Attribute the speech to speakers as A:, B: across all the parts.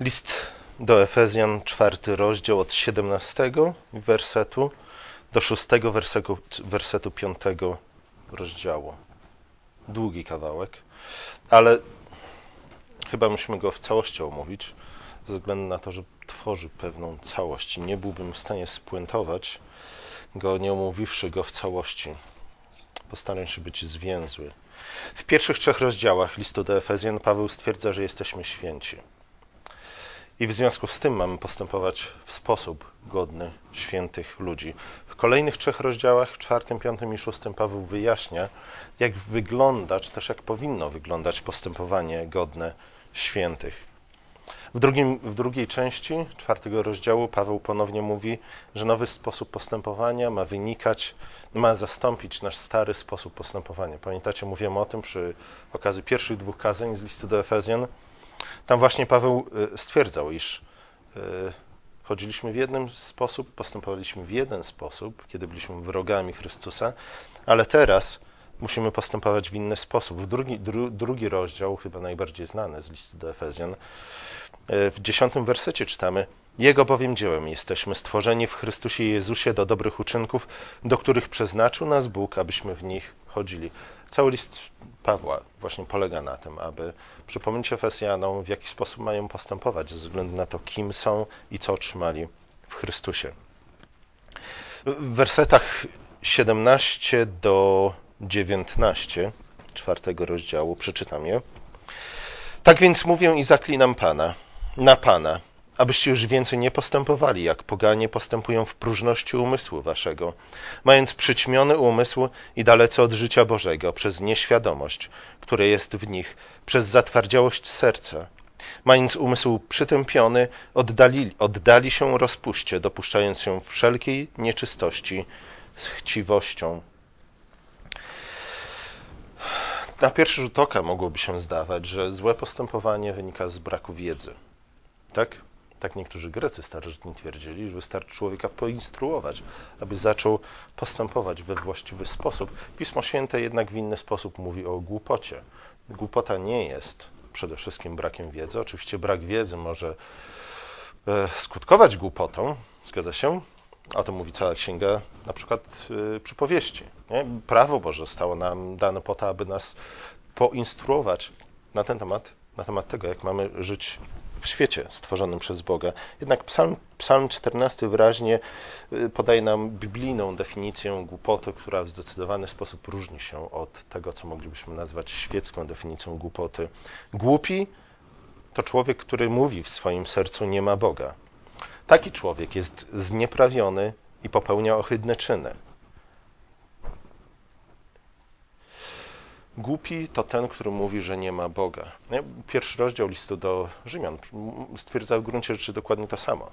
A: List do Efezjan, czwarty rozdział od 17 wersetu do 6 wersetu, wersetu 5 rozdziału. Długi kawałek, ale chyba musimy go w całości omówić, ze względu na to, że tworzy pewną całość nie byłbym w stanie spuentować go, nie omówiwszy go w całości. Postaram się być zwięzły. W pierwszych trzech rozdziałach listu do Efezjan Paweł stwierdza, że jesteśmy święci. I w związku z tym mamy postępować w sposób godny świętych ludzi. W kolejnych trzech rozdziałach, czwartym, piątym i szóstym, Paweł wyjaśnia, jak wygląda, czy też jak powinno wyglądać postępowanie godne świętych. W, drugim, w drugiej części czwartego rozdziału Paweł ponownie mówi, że nowy sposób postępowania ma wynikać, ma zastąpić nasz stary sposób postępowania. Pamiętacie, mówiłem o tym przy okazji pierwszych dwóch kazań z listu do Efezjan. Tam właśnie Paweł y, stwierdzał, iż y, chodziliśmy w jeden sposób, postępowaliśmy w jeden sposób, kiedy byliśmy wrogami Chrystusa, ale teraz musimy postępować w inny sposób. Drugi, dru, drugi rozdział, chyba najbardziej znany z listu do Efezjan, w dziesiątym wersecie czytamy: Jego bowiem dziełem jesteśmy stworzeni w Chrystusie Jezusie do dobrych uczynków, do których przeznaczył nas Bóg, abyśmy w nich chodzili. Cały list Pawła właśnie polega na tym, aby przypomnieć Efesjanom, w jaki sposób mają postępować, ze względu na to, kim są i co otrzymali w Chrystusie. W wersetach 17 do 19 czwartego rozdziału przeczytam je. Tak więc mówię i zaklinam Pana na Pana, abyście już więcej nie postępowali, jak poganie postępują w próżności umysłu waszego, mając przyćmiony umysł i dalece od życia Bożego, przez nieświadomość, które jest w nich, przez zatwardziałość serca. Mając umysł przytępiony, oddali, oddali się rozpuście, dopuszczając się wszelkiej nieczystości z chciwością. Na pierwszy rzut oka mogłoby się zdawać, że złe postępowanie wynika z braku wiedzy. Tak? Tak niektórzy Grecy starożytni twierdzili, że wystarczy człowieka poinstruować, aby zaczął postępować we właściwy sposób. Pismo Święte jednak w inny sposób mówi o głupocie. Głupota nie jest przede wszystkim brakiem wiedzy. Oczywiście brak wiedzy może e, skutkować głupotą, zgadza się? O tym mówi cała księga, na przykład yy, przypowieści. Nie? Prawo Boże zostało nam dane po to, aby nas poinstruować na ten temat, na temat tego, jak mamy żyć w świecie stworzonym przez Boga. Jednak Psalm, Psalm 14 wyraźnie y, podaje nam biblijną definicję głupoty, która w zdecydowany sposób różni się od tego, co moglibyśmy nazwać świecką definicją głupoty. Głupi to człowiek, który mówi w swoim sercu nie ma Boga. Taki człowiek jest znieprawiony i popełnia ohydne czyny. Głupi to ten, który mówi, że nie ma Boga. Pierwszy rozdział listu do Rzymian stwierdza w gruncie rzeczy dokładnie to samo.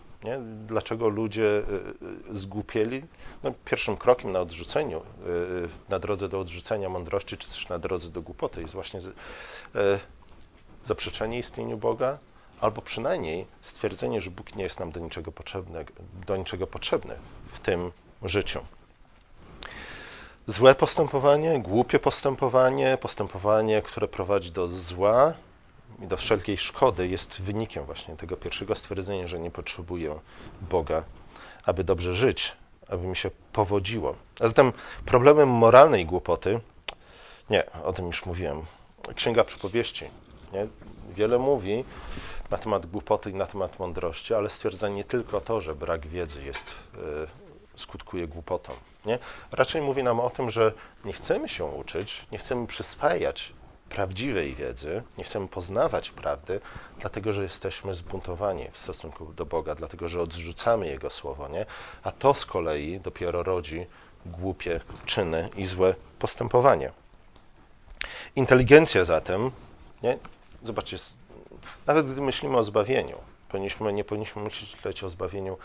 A: Dlaczego ludzie y, y, zgłupieli? No, pierwszym krokiem na odrzuceniu, y, na drodze do odrzucenia mądrości, czy też na drodze do głupoty jest właśnie zaprzeczenie istnieniu Boga, albo przynajmniej stwierdzenie, że Bóg nie jest nam do niczego potrzebny, do niczego potrzebny w tym życiu. Złe postępowanie, głupie postępowanie, postępowanie, które prowadzi do zła i do wszelkiej szkody, jest wynikiem właśnie tego pierwszego stwierdzenia, że nie potrzebuję Boga, aby dobrze żyć, aby mi się powodziło. A zatem problemem moralnej głupoty, nie, o tym już mówiłem, Księga Przypowieści nie, wiele mówi na temat głupoty i na temat mądrości, ale stwierdza nie tylko to, że brak wiedzy jest, y, skutkuje głupotą. Nie? Raczej mówi nam o tym, że nie chcemy się uczyć, nie chcemy przyswajać prawdziwej wiedzy, nie chcemy poznawać prawdy, dlatego że jesteśmy zbuntowani w stosunku do Boga, dlatego że odrzucamy Jego słowo, nie? a to z kolei dopiero rodzi głupie czyny i złe postępowanie. Inteligencja zatem, nie? zobaczcie, nawet gdy myślimy o zbawieniu, powinniśmy, nie powinniśmy myśleć o zbawieniu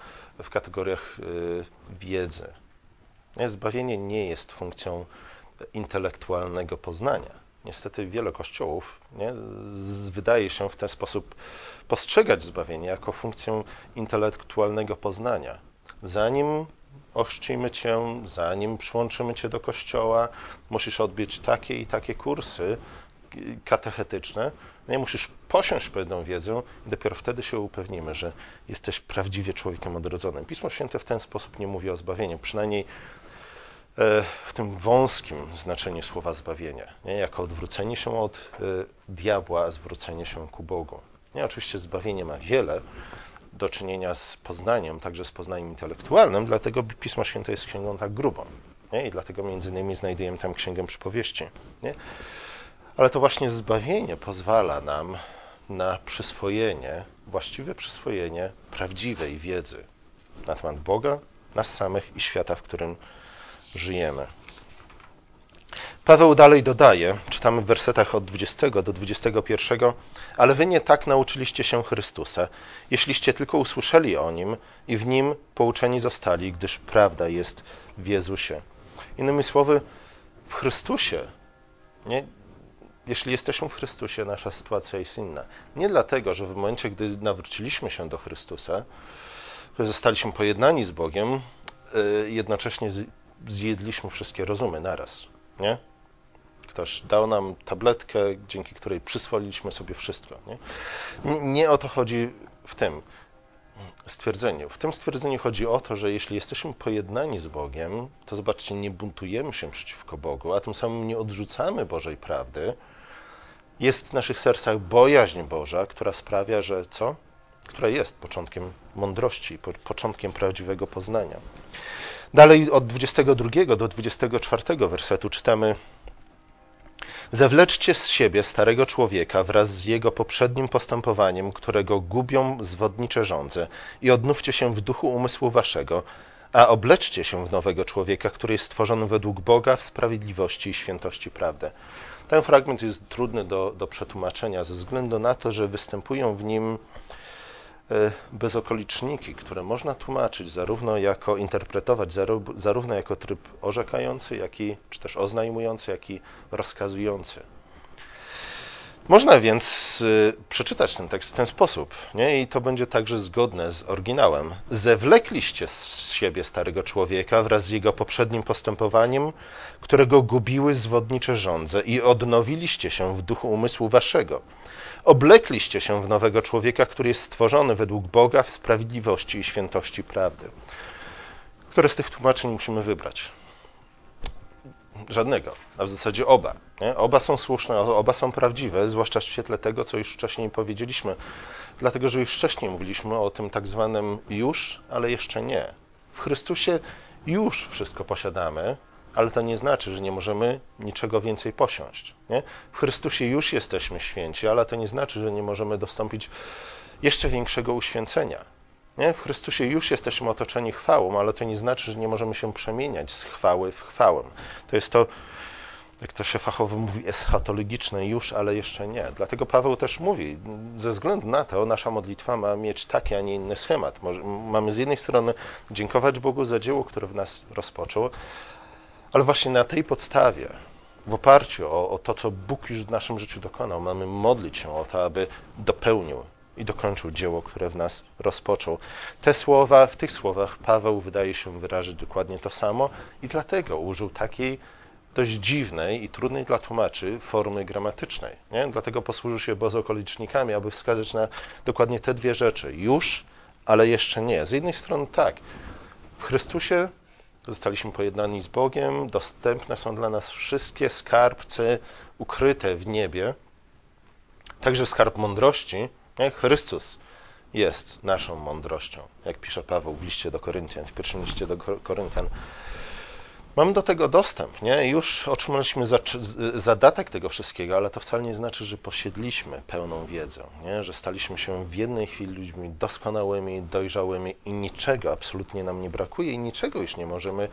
A: w kategoriach y, wiedzy, Zbawienie nie jest funkcją intelektualnego poznania. Niestety wiele kościołów nie, wydaje się w ten sposób postrzegać zbawienie jako funkcję intelektualnego poznania. Zanim ochrzcimy cię, zanim przyłączymy cię do kościoła, musisz odbyć takie i takie kursy katechetyczne, Nie? Musisz posiąść pewną wiedzę i dopiero wtedy się upewnimy, że jesteś prawdziwie człowiekiem odrodzonym. Pismo Święte w ten sposób nie mówi o zbawieniu, przynajmniej e, w tym wąskim znaczeniu słowa zbawienie, nie? jako odwrócenie się od e, diabła, a zwrócenie się ku Bogu. Nie? Oczywiście zbawienie ma wiele do czynienia z poznaniem, także z poznaniem intelektualnym, dlatego Pismo Święte jest księgą tak grubą. Nie? I dlatego między innymi znajdujemy tam księgę przypowieści. Nie? Ale to właśnie zbawienie pozwala nam na przyswojenie, właściwe przyswojenie prawdziwej wiedzy na temat Boga, nas samych i świata, w którym żyjemy. Paweł dalej dodaje, czytamy w wersetach od 20 do 21, ale wy nie tak nauczyliście się Chrystusa, jeśliście tylko usłyszeli o Nim i w Nim pouczeni zostali, gdyż prawda jest w Jezusie. Innymi słowy, w Chrystusie, nie, jeśli jesteśmy w Chrystusie, nasza sytuacja jest inna. Nie dlatego, że w momencie, gdy nawróciliśmy się do Chrystusa, zostaliśmy pojednani z Bogiem, y, jednocześnie zjedliśmy wszystkie rozumy naraz. Nie? Ktoś dał nam tabletkę, dzięki której przyswoliliśmy sobie wszystko. Nie? nie o to chodzi w tym stwierdzeniu. W tym stwierdzeniu chodzi o to, że jeśli jesteśmy pojednani z Bogiem, to zobaczcie, nie buntujemy się przeciwko Bogu, a tym samym nie odrzucamy Bożej prawdy. Jest w naszych sercach bojaźń Boża, która sprawia, że co? Która jest początkiem mądrości, początkiem prawdziwego poznania. Dalej od 22 do 24 wersetu czytamy Zewleczcie z siebie starego człowieka wraz z jego poprzednim postępowaniem, którego gubią zwodnicze żądze i odnówcie się w duchu umysłu waszego, a obleczcie się w nowego człowieka, który jest stworzony według Boga w sprawiedliwości i świętości prawdy. Ten fragment jest trudny do, do przetłumaczenia ze względu na to, że występują w nim bezokoliczniki, które można tłumaczyć zarówno jako, interpretować zarówno jako tryb orzekający, jak i, czy też oznajmujący, jak i rozkazujący. Można więc y, przeczytać ten tekst w ten sposób, nie? i to będzie także zgodne z oryginałem. Zewlekliście z siebie starego człowieka wraz z jego poprzednim postępowaniem, którego gubiły zwodnicze żądze, i odnowiliście się w duchu umysłu waszego Oblekliście się w nowego człowieka, który jest stworzony według Boga w sprawiedliwości i świętości prawdy. Które z tych tłumaczeń musimy wybrać? Żadnego, a w zasadzie oba. Nie? Oba są słuszne, oba są prawdziwe, zwłaszcza w świetle tego, co już wcześniej powiedzieliśmy. Dlatego, że już wcześniej mówiliśmy o tym tak zwanym już, ale jeszcze nie. W Chrystusie już wszystko posiadamy, ale to nie znaczy, że nie możemy niczego więcej posiąść. Nie? W Chrystusie już jesteśmy święci, ale to nie znaczy, że nie możemy dostąpić jeszcze większego uświęcenia. Nie? W Chrystusie już jesteśmy otoczeni chwałą, ale to nie znaczy, że nie możemy się przemieniać z chwały w chwałę. To jest to, jak to się fachowo mówi, eschatologiczne już, ale jeszcze nie. Dlatego Paweł też mówi, ze względu na to nasza modlitwa ma mieć taki, a nie inny schemat. Mamy z jednej strony dziękować Bogu za dzieło, które w nas rozpoczął, ale właśnie na tej podstawie, w oparciu o, o, to, co Bóg już w naszym życiu dokonał, mamy modlić się o to, aby dopełnił i dokończył dzieło, które w nas rozpoczął. Te słowa, w tych słowach Paweł wydaje się wyrazić dokładnie to samo i dlatego użył takiej dość dziwnej i trudnej dla tłumaczy formy gramatycznej. Nie? Dlatego posłużył się bozokolicznikami, aby wskazać na dokładnie te dwie rzeczy. Już, ale jeszcze nie. Z jednej strony tak, w Chrystusie Zostaliśmy pojednani z Bogiem, dostępne są dla nas wszystkie skarbce ukryte w niebie, także skarb mądrości. Chrystus jest naszą mądrością, jak pisze Paweł w liście do Koryntian, w pierwszym liście do Koryntian. Mamy do tego dostęp, nie? Już otrzymaliśmy zadatek tego wszystkiego, ale to wcale nie znaczy, że posiedliśmy pełną wiedzę, nie? Że staliśmy się w jednej chwili ludźmi doskonałymi, dojrzałymi i niczego absolutnie nam nie brakuje i niczego już nie możemy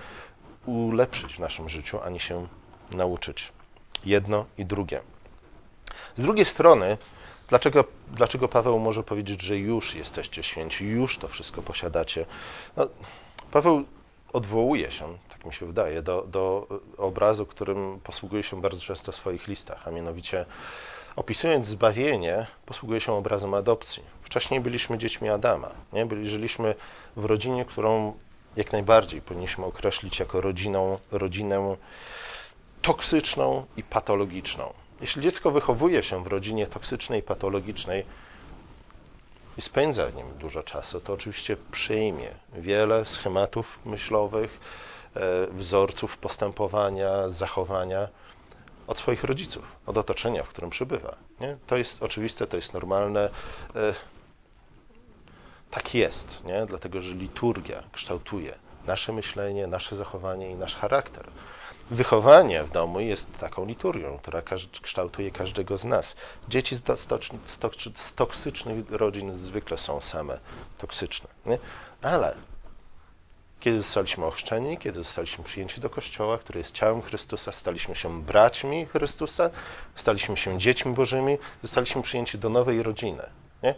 A: ulepszyć w naszym życiu, ani się nauczyć. Jedno i drugie. Z drugiej strony, dlaczego, dlaczego Paweł może powiedzieć, że już jesteście święci, już to wszystko posiadacie? No, Paweł odwołuje się, tak mi się wydaje, do, do obrazu, którym posługuje się bardzo często w swoich listach, a mianowicie opisując zbawienie, posługuje się obrazem adopcji. Wcześniej byliśmy dziećmi Adama, nie? żyliśmy w rodzinie, którą jak najbardziej powinniśmy określić jako rodziną, rodzinę toksyczną i patologiczną. Jeśli dziecko wychowuje się w rodzinie toksycznej, patologicznej i spędza w nim dużo czasu, to oczywiście przyjmie wiele schematów myślowych, e, wzorców postępowania, zachowania od swoich rodziców, od otoczenia, w którym przebywa. Nie? To jest oczywiste, to jest normalne. E, tak jest, nie? dlatego że liturgia kształtuje nasze myślenie, nasze zachowanie i nasz charakter. Wychowanie w domu jest taką liturgią, która kształtuje każdego z nas. Dzieci z, toksycznych rodzin zwykle są same toksyczne. Nie? Ale kiedy zostaliśmy ochrzczeni, kiedy zostaliśmy przyjęci do Kościoła, który jest ciałem Chrystusa, staliśmy się braćmi Chrystusa, staliśmy się dziećmi Bożymi, zostaliśmy przyjęci do nowej rodziny. Nie?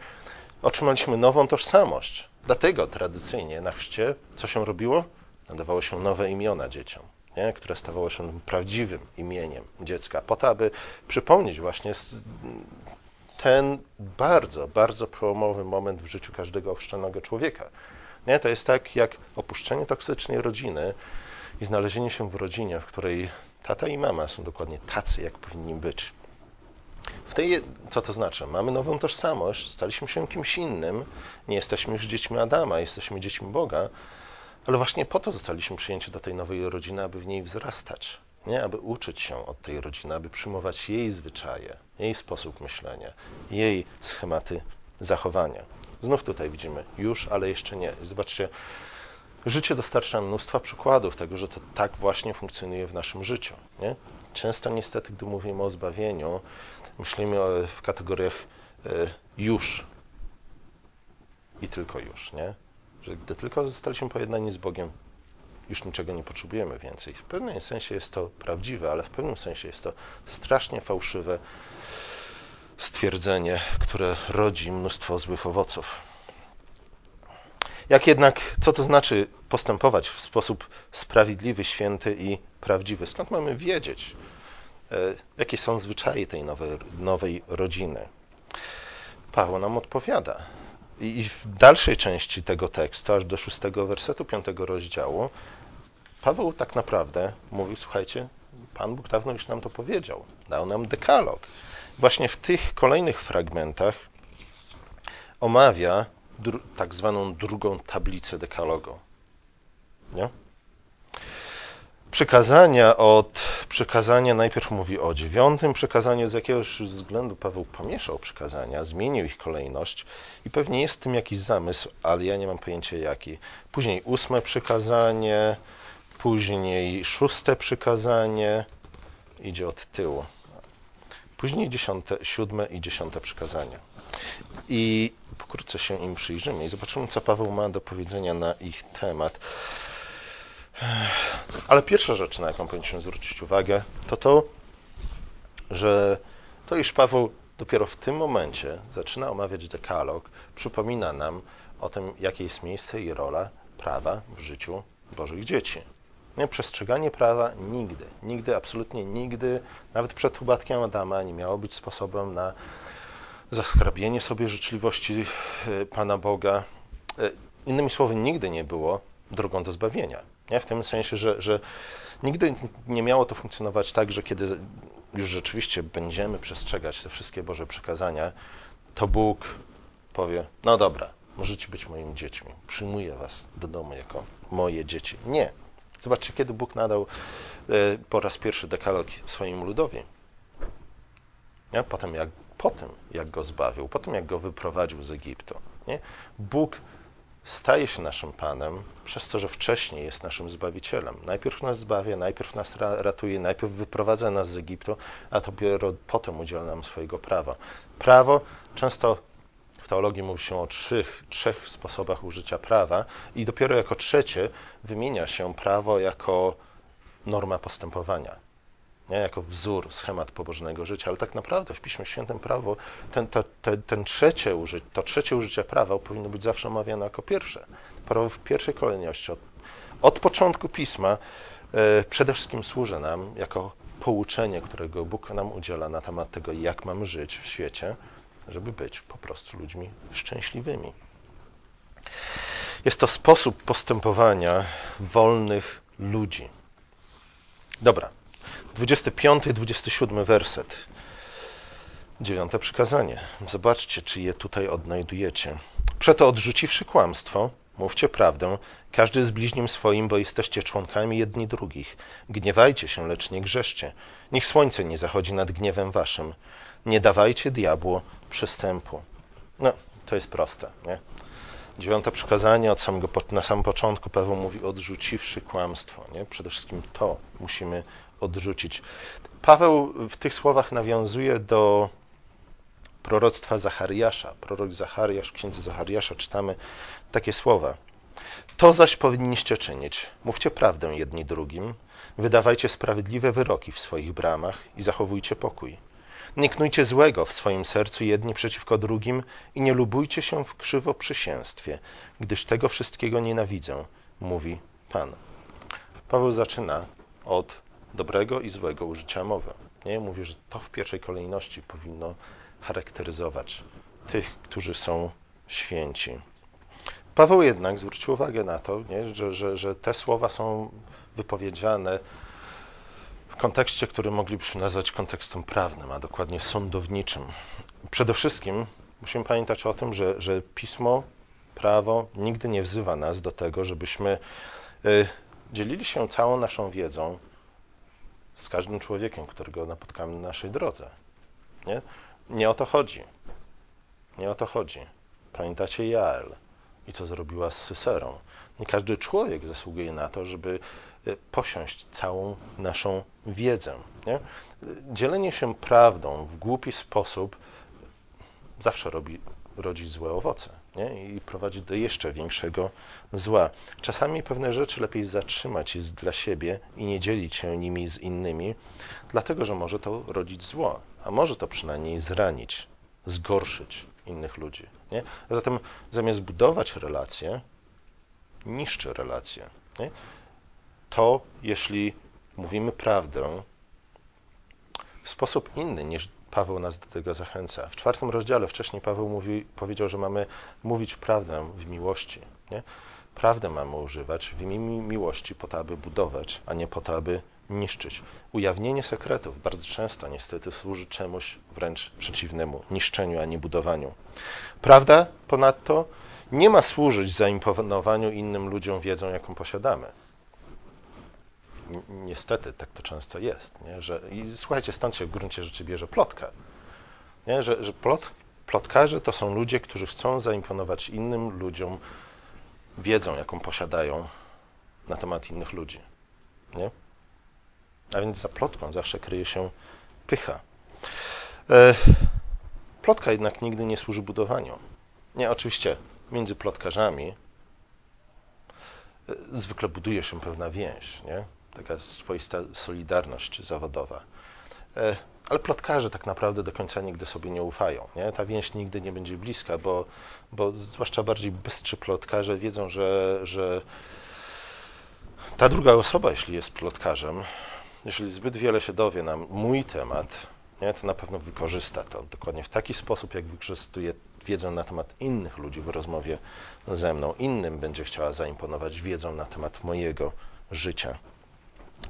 A: Otrzymaliśmy nową tożsamość. Dlatego tradycyjnie na chrzcie co się robiło? Nadawało się nowe imiona dzieciom, nie? które stawało się prawdziwym imieniem dziecka, po to, aby przypomnieć właśnie ten bardzo, bardzo przełomowy moment w życiu każdego ochrzczonego człowieka. Nie? To jest tak jak opuszczenie toksycznej rodziny i znalezienie się w rodzinie, w której tata i mama są dokładnie tacy, jak powinni być. W tej, co to znaczy? Mamy nową tożsamość, staliśmy się kimś innym, nie jesteśmy już dziećmi Adama, jesteśmy dziećmi Boga, ale właśnie po to zostaliśmy przyjęci do tej nowej rodziny, aby w niej wzrastać, nie? aby uczyć się od tej rodziny, aby przyjmować jej zwyczaje, jej sposób myślenia, jej schematy zachowania. Znów tutaj widzimy już, ale jeszcze nie. Zobaczcie, życie dostarcza mnóstwa przykładów tego, że to tak właśnie funkcjonuje w naszym życiu. Nie? Często niestety, gdy mówimy o zbawieniu, myślimy w kategoriach e, już i tylko już, nie? Że gdy tylko zostaliśmy pojednani z Bogiem, już niczego nie potrzebujemy więcej. W pewnym sensie jest to prawdziwe, ale w pewnym sensie jest to strasznie fałszywe stwierdzenie, które rodzi mnóstwo złych owoców. Jak jednak, co to znaczy postępować w sposób sprawiedliwy, święty i prawdziwy? Skąd mamy wiedzieć, e, jakie są zwyczaje tej nowej, nowej rodziny? Paweł nam odpowiada. I w dalszej części tego tekstu, aż do szóstego wersetu piątego rozdziału, Paweł tak naprawdę mówi, słuchajcie, Pan Bóg dawno już nam to powiedział. Dał nam dekalog. Właśnie w tych kolejnych fragmentach omawia tak zwaną drugą tablicę dekalogu. Nie? Przykazania od przykazania najpierw mówi o dziewiątym przykazaniu, z jakiegoś względu Paweł pomieszał przykazania, zmienił ich kolejność i pewnie jest w tym jakiś zamysł, ale ja nie mam pojęcia jaki. Później ósme przykazanie, później szóste przykazanie, idzie od tyłu. Później dziesiąte, siódme i dziesiąte przykazania. I pokrótce się im przyjrzymy i zobaczymy, co Paweł ma do powiedzenia na ich temat. Ale pierwsza rzecz, na jaką powinniśmy zwrócić uwagę, to to, że to, iż Paweł dopiero w tym momencie zaczyna omawiać dekalog, przypomina nam o tym, jakie jest miejsce i rola prawa w życiu Bożych dzieci. Nie, przestrzeganie prawa nigdy, nigdy, absolutnie nigdy, nawet przed upadkiem Adama nie miało być sposobem na zaskrabienie sobie życzliwości e, Pana Boga. E, innymi słowy, nigdy nie było drogą do zbawienia. Nie? W tym sensie, że, że nigdy nie miało to funkcjonować tak, że kiedy już rzeczywiście będziemy przestrzegać te wszystkie Boże przekazania, to Bóg powie: No dobra, możecie być moimi dziećmi, przyjmuję was do domu jako moje dzieci. Nie. Zobaczcie, kiedy Bóg nadał e, po raz pierwszy dekalog swoim ludowi. Nie? Potem, jak, potem, jak go zbawił, potem, jak go wyprowadził z Egiptu. Nie? Bóg staje się naszym Panem przez to, że wcześniej jest naszym Zbawicielem. Najpierw nas zbawia, najpierw nas ratuje, najpierw wyprowadza nas z Egiptu, a dopiero potem udziela nam swojego prawa. Prawo często w teologii mówi się o trzech, trzech sposobach użycia prawa i dopiero jako trzecie wymienia się prawo jako norma postępowania nie? jako wzór, schemat pobożnego życia, ale tak naprawdę w Piśmie Świętym prawo, ten, to, ten, ten trzecie to trzecie użycie prawa powinno być zawsze omawiane jako pierwsze. Prawo w pierwszej kolejności. Od, od początku Pisma e, przede wszystkim służy nam jako pouczenie, którego Bóg nam udziela na temat tego, jak mamy żyć w świecie, żeby być po prostu ludźmi szczęśliwymi. Jest to sposób postępowania wolnych ludzi. Dobra, 25 27 werset. Dziewiąte przykazanie. Zobaczcie, czy je tutaj odnajdujecie. Przeto odrzuciwszy kłamstwo, mówcie prawdę, każdy z bliźnim swoim, bo jesteście członkami jedni drugich. Gniewajcie się, lecz nie grzeszcie. Niech słońce nie zachodzi nad gniewem waszym. Nie dawajcie diabłu przystępu. No, to jest proste, nie? Dziewiąte przykazanie od samego, na samym początku Paweł mówi odrzuciwszy kłamstwo. Nie? Przede wszystkim to musimy odrzucić. Paweł w tych słowach nawiązuje do proroctwa Zachariasza. Prorok Zachariasz, księdze Zachariasza czytamy takie słowa. To zaś powinniście czynić. Mówcie prawdę jedni drugim, wydawajcie sprawiedliwe wyroki w swoich bramach i zachowujcie pokój. Nie knujcie złego w swoim sercu jedni przeciwko drugim i nie lubujcie się w krzywoprzysięstwie, gdyż tego wszystkiego nienawidzę, mówi Pan. Paweł zaczyna od dobrego i złego użycia mowy. Nie? Mówi, że to w pierwszej kolejności powinno charakteryzować tych, którzy są święci. Paweł jednak zwrócił uwagę na to, nie? Że, że, że te słowa są wypowiedziane w kontekście, który moglibyśmy nazwać kontekstem prawnym, a dokładnie sądowniczym. Przede wszystkim musimy pamiętać o tym, że, że pismo, prawo nigdy nie wzywa nas do tego, żebyśmy y, dzielili się całą naszą wiedzą z każdym człowiekiem, którego napotkamy na naszej drodze. Nie? Nie o to chodzi. Nie o to chodzi. Pamiętacie Jael i co zrobiła z Syserą. Nie każdy człowiek zasługuje na to, żeby e, posiąść całą naszą wiedzę. Nie? Dzielenie się prawdą w głupi sposób zawsze robi, rodzi złe owoce nie? i prowadzi do jeszcze większego zła. Czasami pewne rzeczy lepiej zatrzymać dla siebie i nie dzielić się nimi z innymi, dlatego że może to rodzić zło, a może to przynajmniej zranić, zgorszyć innych ludzi. Nie? Zatem zamiast budować relacje, niszczy relacje. Nie? To, jeśli mówimy prawdę w sposób inny niż Paweł nas do tego zachęca. W czwartym rozdziale wcześniej Paweł mówi, powiedział, że mamy mówić prawdę w miłości. Nie? Prawdę mamy używać w imię miłości po to, aby budować, a nie po to, aby niszczyć. Ujawnienie sekretów bardzo często niestety służy czemuś wręcz przeciwnemu niszczeniu, a nie budowaniu. Prawda ponadto nie ma służyć zaimponowaniu innym ludziom wiedzą, jaką posiadamy. Niestety tak to często jest. Nie? Że, I słuchajcie, stąd się w gruncie rzeczy bierze plotka. Nie? Że, że plot, plotkarze to są ludzie, którzy chcą zaimponować innym ludziom wiedzą, jaką posiadają na temat innych ludzi. Nie? A więc za plotką zawsze kryje się pycha. E, plotka jednak nigdy nie służy budowaniu. Nie, oczywiście między plotkarzami e, zwykle buduje się pewna więź, nie? Taka swoista solidarność zawodowa. E, ale plotkarze tak naprawdę do końca nigdy sobie nie ufają. Nie? Ta więź nigdy nie będzie bliska, bo, bo zwłaszcza bardziej bystrzy plotkarze wiedzą, że, że ta druga osoba, jeśli jest plotkarzem, jeśli zbyt wiele się dowie na mój temat, nie, to na pewno wykorzysta to dokładnie w taki sposób, jak wykorzystuje wiedzę na temat innych ludzi w rozmowie ze mną. Innym będzie chciała zaimponować wiedzą na temat mojego życia.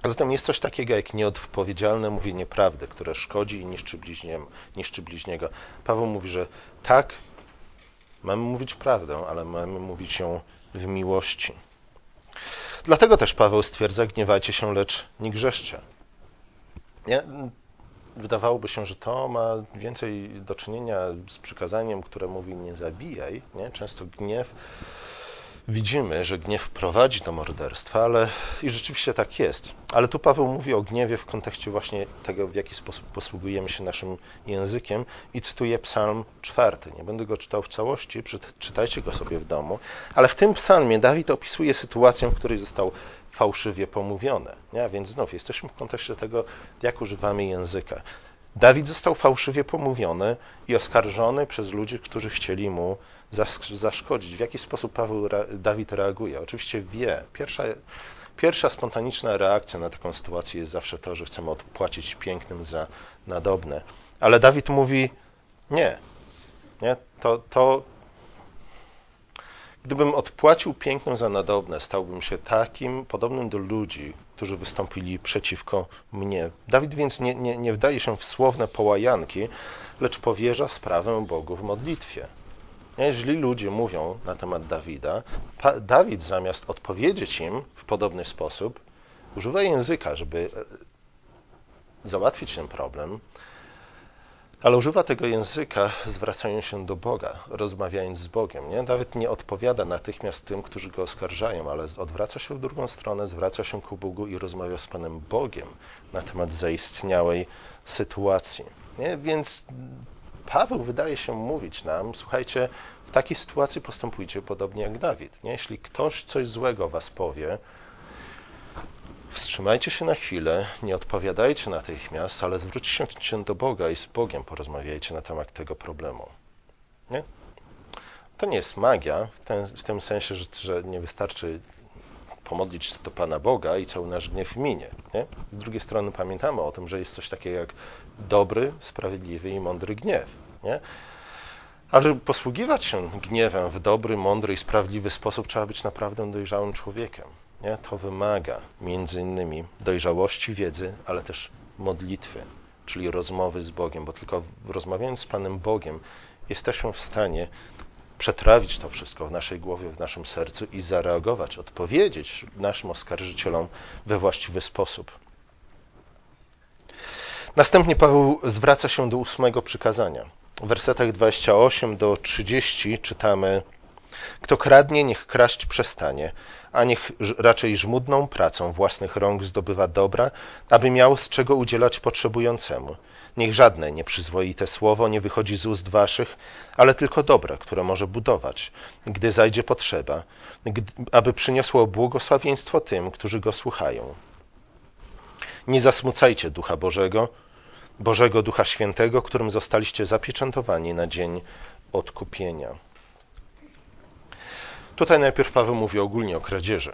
A: Zatem jest coś takiego jak nieodpowiedzialne mówienie prawdy, które szkodzi i niszczy, bliźniem, niszczy bliźniego. Paweł mówi, że tak, mamy mówić prawdę, ale mamy mówić ją w miłości. Dlatego też Paweł stwierdza, gniewajcie się, lecz nie grzeszcie. Nie? Wydawałoby się, że to ma więcej do czynienia z przykazaniem, które mówi nie zabijaj. Nie? Często gniew widzimy, że gniew prowadzi do morderstwa, ale i rzeczywiście tak jest. Ale tu Paweł mówi o gniewie w kontekście właśnie tego, w jaki sposób posługujemy się naszym językiem i cytuję psalm czwarty. Nie będę go czytał w całości, czytajcie go sobie w domu, ale w tym psalmie Dawid opisuje sytuację, w której został fałszywie pomówione. Nie? Więc znów jesteśmy w kontekście tego, jak używamy języka. Dawid został fałszywie pomówiony i oskarżony przez ludzi, którzy chcieli mu zaszkodzić. W jaki sposób Paweł, Dawid reaguje? Oczywiście wie. Pierwsza, pierwsza spontaniczna reakcja na taką sytuację jest zawsze to, że chcemy odpłacić pięknym za nadobne. Ale Dawid mówi nie. nie? To, to Gdybym odpłacił piękno za nadobne, stałbym się takim, podobnym do ludzi, którzy wystąpili przeciwko mnie. Dawid więc nie, nie, nie wdaje się w słowne połajanki, lecz powierza sprawę Bogu w modlitwie. Jeżeli ludzie mówią na temat Dawida, Dawid zamiast odpowiedzieć im w podobny sposób, używa języka, żeby e, załatwić ten problem, ale używa tego języka, zwracając się do Boga, rozmawiając z Bogiem. Nie? Dawid nie odpowiada natychmiast tym, którzy go oskarżają, ale odwraca się w drugą stronę, zwraca się ku Bogu i rozmawia z Panem Bogiem na temat zaistniałej sytuacji. Nie? Więc Paweł wydaje się mówić nam, słuchajcie, w takiej sytuacji postępujcie podobnie jak Dawid. Nie? Jeśli ktoś coś złego was powie, wstrzymajcie się na chwilę, nie odpowiadajcie natychmiast, ale zwróćcie się do Boga i z Bogiem porozmawiajcie na temat tego problemu. Nie? To nie jest magia, w, ten, w tym sensie, że, że nie wystarczy pomodlić się do Pana Boga i cały nasz gniew minie. Nie? Z drugiej strony pamiętamy o tym, że jest coś takiego jak dobry, sprawiedliwy i mądry gniew. Nie? Ale posługiwać się gniewem w dobry, mądry i sprawiedliwy sposób, trzeba być naprawdę dojrzałym człowiekiem. Nie? To wymaga między innymi dojrzałości wiedzy, ale też modlitwy, czyli rozmowy z Bogiem, bo tylko rozmawiając z Panem Bogiem jesteśmy w stanie przetrawić to wszystko w naszej głowie, w naszym sercu i zareagować, odpowiedzieć naszym oskarżycielom we właściwy sposób. Następnie Paweł zwraca się do ósmego przykazania. W wersetach 28 do 30 czytamy: Kto kradnie, niech kraść przestanie, a niech raczej żmudną pracą własnych rąk zdobywa dobra, aby miał z czego udzielać potrzebującemu. Niech żadne nieprzyzwoite słowo nie wychodzi z ust waszych, ale tylko dobre, które może budować, gdy zajdzie potrzeba, aby przyniosło błogosławieństwo tym, którzy go słuchają. Nie zasmucajcie Ducha Bożego, Bożego Ducha Świętego, którym zostaliście zapieczętowani na dzień odkupienia. Tutaj najpierw Paweł mówi ogólnie o kradzieży.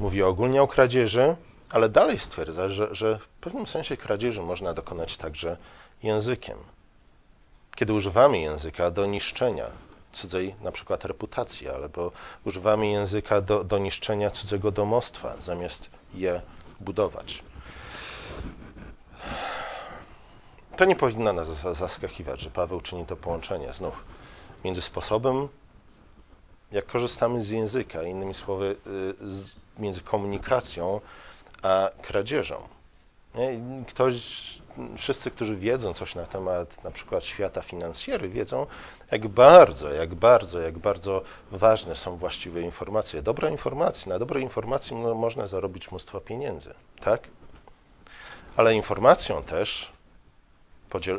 A: Mówi ogólnie o kradzieży, ale dalej stwierdza, że, że w pewnym sensie kradzieży można dokonać także językiem. Kiedy używamy języka do niszczenia cudzej na przykład reputacji, albo używamy języka do, do niszczenia cudzego domostwa, zamiast je budować. To nie powinno nas zaskakiwać, że Paweł czyni to połączenie znów między sposobem, jak korzystamy z języka, innymi słowy, y, między komunikacją a kradzieżą. Ktoś, wszyscy, którzy wiedzą coś na temat na przykład świata finansjery, wiedzą, jak bardzo, jak bardzo, jak bardzo ważne są właściwe informacje. Dobra informacja, na dobrej informacji można zarobić mnóstwo pieniędzy, tak? Ale informacją też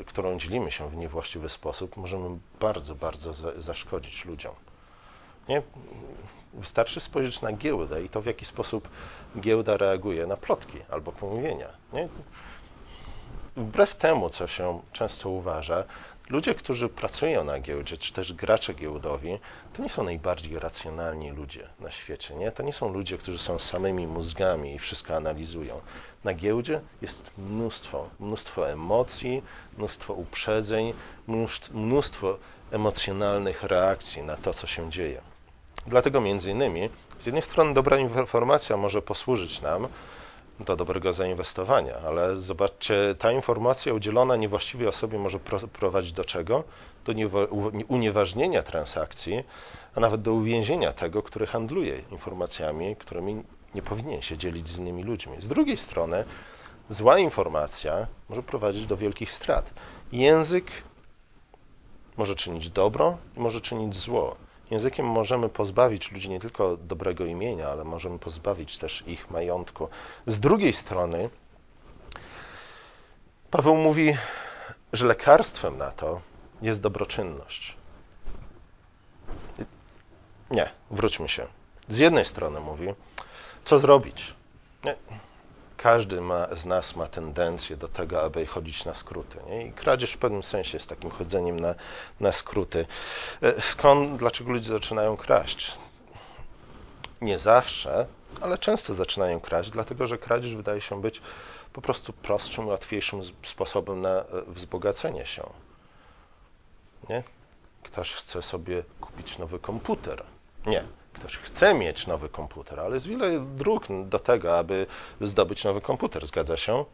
A: którą dzielimy się w niewłaściwy sposób, możemy bardzo, bardzo zaszkodzić ludziom. Nie? Wystarczy spojrzeć na giełdę i to, w jaki sposób giełda reaguje na plotki albo pomówienia. Nie? Wbrew temu, co się często uważa, ludzie, którzy pracują na giełdzie, czy też gracze giełdowi, to nie są najbardziej racjonalni ludzie na świecie. Nie? To nie są ludzie, którzy są samymi mózgami i wszystko analizują. Na giełdzie jest mnóstwo, mnóstwo emocji, mnóstwo uprzedzeń, mnóstwo emocjonalnych reakcji na to, co się dzieje. Dlatego między innymi, z jednej strony dobra informacja może posłużyć nam do dobrego zainwestowania, ale zobaczcie, ta informacja udzielona niewłaściwej osobie może prowadzić do czego? Do unieważnienia transakcji, a nawet do uwięzienia tego, który handluje informacjami, którymi nie powinien się dzielić z innymi ludźmi. Z drugiej strony, zła informacja może prowadzić do wielkich strat. Język może czynić dobro i może czynić zło. Językiem możemy pozbawić ludzi nie tylko dobrego imienia, ale możemy pozbawić też ich majątku. Z drugiej strony, Paweł mówi, że lekarstwem na to jest dobroczynność. Nie, wróćmy się. Z jednej strony mówi, co zrobić? Nie. Każdy ma, z nas ma tendencję do tego, aby chodzić na skróty. Nie? I kradzież w pewnym sensie jest takim chodzeniem na, na skróty. E, skąd, dlaczego ludzie zaczynają kraść? Nie zawsze, ale często zaczynają kraść, dlatego że kradzież wydaje się być po prostu prostszym, łatwiejszym sposobem na e, wzbogacenie się. Nie? Ktoś chce sobie kupić nowy komputer Nie. Ktoś chce mieć nowy komputer, ale jest wiele dróg do tego, aby zdobyć nowy komputer. Zgadza się?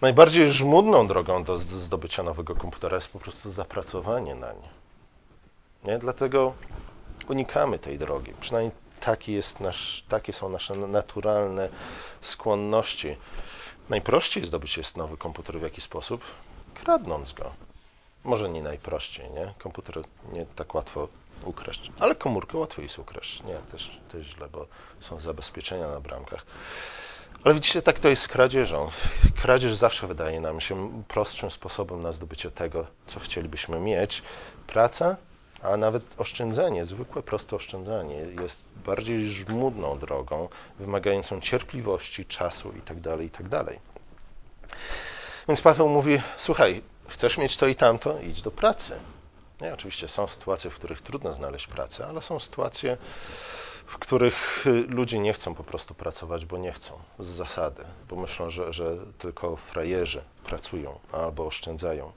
A: Najbardziej żmudną drogą do zdobycia nowego komputera jest po prostu zapracowanie na nie. nie? Dlatego unikamy tej drogi. Przynajmniej taki jest nasz, takie są nasze naturalne skłonności. Najprościej zdobyć jest nowy komputer w jaki sposób? Kradnąc go. Może nie najprościej, nie? Komputer nie tak łatwo ukraść, ale komórkę łatwo jest ukraść. Nie, też, też źle, bo są zabezpieczenia na bramkach. Ale widzicie, tak to jest z kradzieżą. Kradzież zawsze wydaje nam się prostszym sposobem na zdobycie tego, co chcielibyśmy mieć. Praca, a nawet oszczędzanie, zwykłe, proste oszczędzanie jest bardziej żmudną drogą, wymagającą cierpliwości, czasu itd., tak itd. Tak Więc Paweł mówi, słuchaj, chcesz mieć to i tamto, idź do pracy. Nie, oczywiście są sytuacje, w których trudno znaleźć pracę, ale są sytuacje, w których y, ludzie nie chcą po prostu pracować, bo nie chcą, z zasady, bo myślą, że, że tylko frajerzy pracują albo oszczędzają.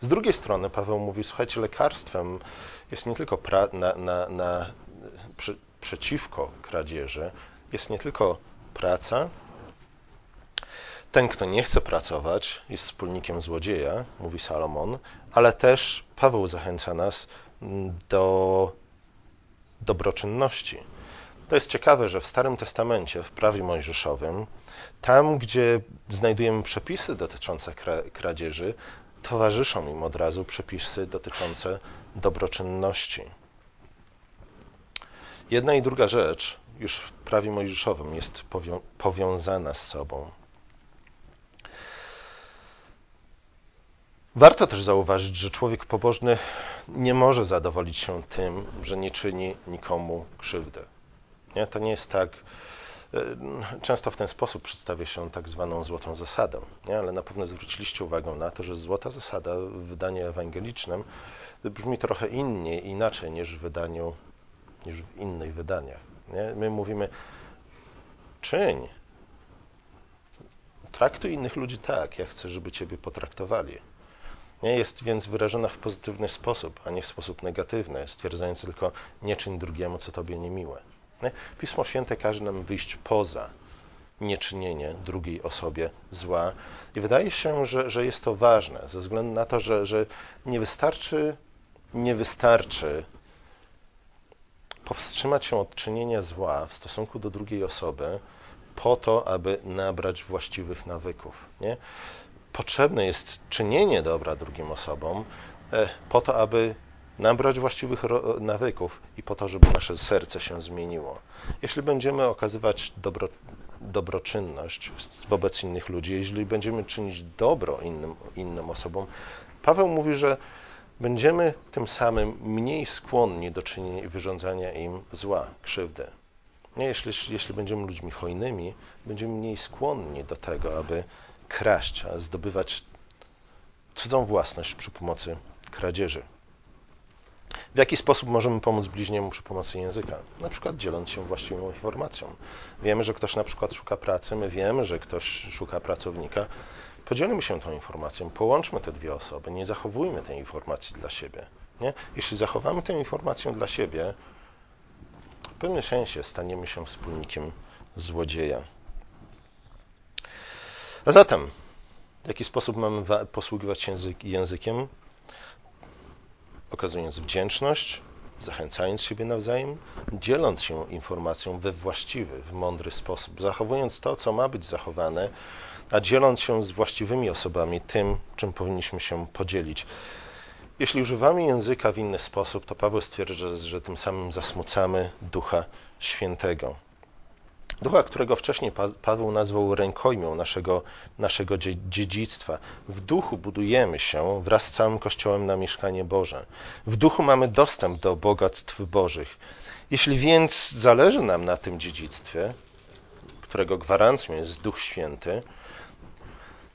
A: Z drugiej strony Paweł mówi, słuchajcie, lekarstwem jest nie tylko pra- na, na, na, przy, przeciwko kradzieży, jest nie tylko praca. Ten, kto nie chce pracować, jest wspólnikiem złodzieja, mówi Salomon, ale też Paweł zachęca nas do dobroczynności. To jest ciekawe, że w Starym Testamencie, w prawie mojżeszowym, tam, gdzie znajdujemy przepisy dotyczące kradzieży, towarzyszą im od razu przepisy dotyczące dobroczynności. Jedna i druga rzecz już w prawie mojżeszowym jest powią powiązana z sobą. Warto też zauważyć, że człowiek pobożny nie może zadowolić się tym, że nie czyni nikomu krzywdy. Nie? To nie jest tak. E, często w ten sposób przedstawia się tak zwaną złotą zasadę, nie? ale na pewno zwróciliście uwagę na to, że złota zasada w wydaniu ewangelicznym brzmi trochę innie, inaczej niż w wydaniu, niż w innych wydaniach. Nie? My mówimy czyń. Traktuj innych ludzi tak, jak chcę, żeby Ciebie potraktowali. Nie jest więc wyrażona w pozytywny sposób, a nie w sposób negatywny, stwierdzając tylko nie czyń drugiemu, co Tobie niemiłe. Nie? Pismo Święte każe nam wyjść poza nieczynienie drugiej osobie zła. I wydaje się, że, że jest to ważne, ze względu na to, że, że nie wystarczy, nie wystarczy powstrzymać się od czynienia zła w stosunku do drugiej osoby po to, aby nabrać właściwych nawyków. Nie? Potrzebne jest czynienie dobra drugim osobom e, po to, aby nabrać właściwych nawyków i po to, żeby nasze serce się zmieniło. Jeśli będziemy okazywać dobro, dobroczynność wobec innych ludzi, jeśli będziemy czynić dobro innym, innym osobom, Paweł mówi, że będziemy tym samym mniej skłonni do czynienia i wyrządzania im zła, krzywdy. Jeśli, jeśli będziemy ludźmi hojnymi, będziemy mniej skłonni do tego, aby kraść, a zdobywać cudzą własność przy pomocy kradzieży. W jaki sposób możemy pomóc bliźniemu przy pomocy języka? Na przykład dzieląc się właściwą informacją. Wiemy, że ktoś na przykład szuka pracy, my wiemy, że ktoś szuka pracownika. Podzielmy się tą informacją, połączmy te dwie osoby, nie zachowujmy tej informacji dla siebie. Nie? Jeśli zachowamy tę informację dla siebie, w pewnym sensie staniemy się wspólnikiem złodzieja. A zatem, w jaki sposób mamy posługiwać się językiem? okazując wdzięczność, zachęcając siebie nawzajem, dzieląc się informacją we właściwy, w mądry sposób, zachowując to, co ma być zachowane, a dzieląc się z właściwymi osobami tym, czym powinniśmy się podzielić. Jeśli używamy języka w inny sposób, to Paweł stwierdza, że tym samym zasmucamy Ducha Świętego. Ducha, którego wcześniej Paweł nazwał rękojmią naszego, naszego dziedzictwa. W duchu budujemy się wraz z całym Kościołem na mieszkanie Boże. W duchu mamy dostęp do bogactw Bożych. Jeśli więc zależy nam na tym dziedzictwie, którego gwarancją jest Duch Święty,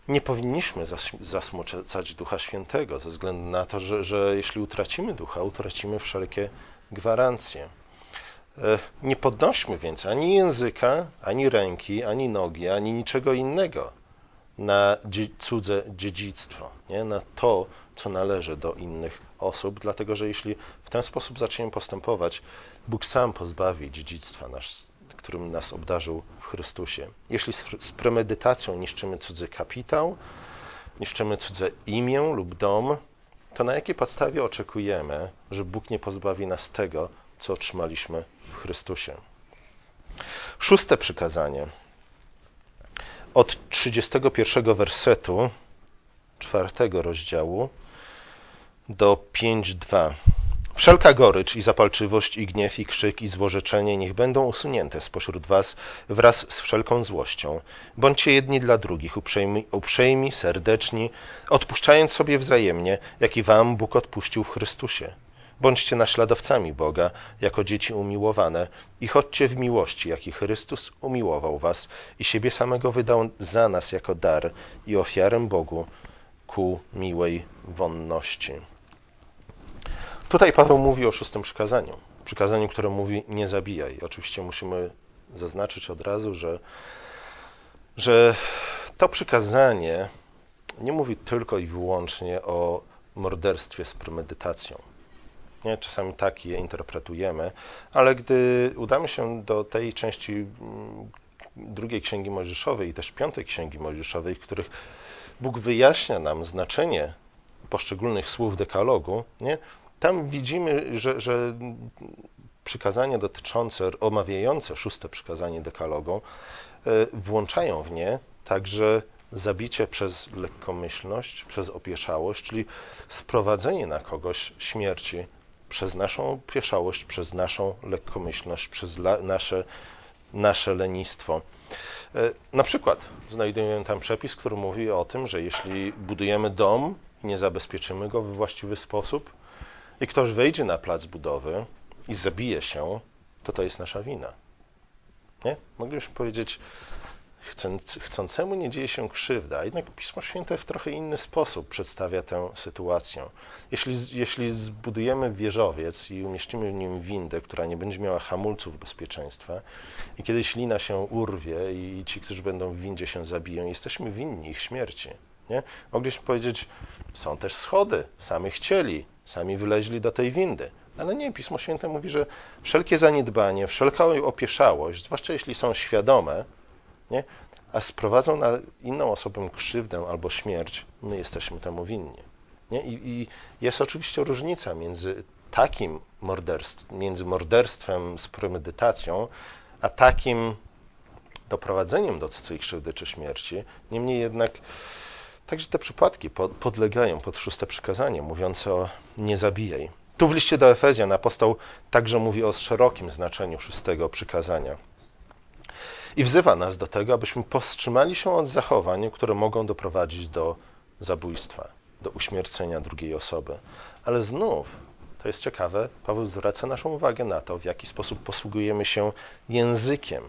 A: nie powinniśmy zasmucać Ducha Świętego, ze względu na to, że, że jeśli utracimy Ducha, utracimy wszelkie gwarancje. E, nie podnośmy więc ani języka, ani ręki, ani nogi, ani niczego innego na cudze dziedzictwo, nie? na to, co należy do innych osób, dlatego że jeśli w ten sposób zaczniemy postępować, Bóg sam pozbawi dziedzictwa, nasz, którym nas obdarzył w Chrystusie. Jeśli z premedytacją niszczymy cudzy kapitał, niszczymy cudze imię lub dom, to na jakiej podstawie oczekujemy, że Bóg nie pozbawi nas tego, co otrzymaliśmy w Chrystusie? Szóste przykazanie. Od 31 wersetu czwartego rozdziału do 5.2. Wszelka gorycz i zapalczywość i gniew i krzyk i złorzeczenie niech będą usunięte spośród was wraz z wszelką złością. Bądźcie jedni dla drugich, uprzejmi, uprzejmi serdeczni, odpuszczając sobie wzajemnie, jak i wam Bóg odpuścił w Chrystusie. Bądźcie naśladowcami Boga, jako dzieci umiłowane i chodźcie w miłości, jaki Chrystus umiłował was i siebie samego wydał za nas jako dar i ofiarę Bogu ku miłej wonności. Tutaj Paweł mówi o szóstym przykazaniu. Przykazaniu, które mówi nie zabijaj. Oczywiście musimy zaznaczyć od razu, że, że to przykazanie nie mówi tylko i wyłącznie o morderstwie z premedytacją. Nie? Czasami tak je interpretujemy, ale gdy udamy się do tej części mm, drugiej Księgi Mojżeszowej i też piątej Księgi Mojżeszowej, w których Bóg wyjaśnia nam znaczenie poszczególnych słów dekalogu, nie? tam widzimy, że, że przykazania dotyczące, omawiające szóste przykazanie dekalogu, e, włączają w nie także zabicie przez lekkomyślność, przez opieszałość, czyli sprowadzenie na kogoś śmierci przez naszą opieszałość, przez naszą lekkomyślność, przez nasze, nasze lenistwo. E, na przykład znajdujemy tam przepis, który mówi o tym, że jeśli budujemy dom i nie zabezpieczymy go we właściwy sposób i ktoś wejdzie na plac budowy i zabije się, to to jest nasza wina. Nie? Moglibyśmy powiedzieć, chcącemu nie dzieje się krzywda, jednak Pismo Święte w trochę inny sposób przedstawia tę sytuację. Jeśli, jeśli zbudujemy wieżowiec i umieścimy w nim windę, która nie będzie miała hamulców bezpieczeństwa i kiedy ślina się urwie i ci, którzy będą w windzie się zabiją, jesteśmy winni ich śmierci. Nie? Mogliśmy powiedzieć, są też schody, sami chcieli, sami wyleźli do tej windy. Ale nie, Pismo Święte mówi, że wszelkie zaniedbanie, wszelka opieszałość, zwłaszcza jeśli są świadome, nie? a sprowadzą na inną osobę krzywdę albo śmierć, my jesteśmy temu winni. Nie? I, I, jest oczywiście różnica między takim morderstwem, między morderstwem z premedytacją, a takim doprowadzeniem do cudzej krzywdy czy śmierci. Niemniej jednak także te przypadki podlegają pod szóste przykazanie, mówiące o nie zabijaj. Tu w liście do Efezjan apostoł także mówi o szerokim znaczeniu szóstego przykazania i wzywa nas do tego, abyśmy powstrzymali się od zachowań, które mogą doprowadzić do zabójstwa, do uśmiercenia drugiej osoby. Ale znów, to jest ciekawe, Paweł zwraca naszą uwagę na to, w jaki sposób posługujemy się językiem.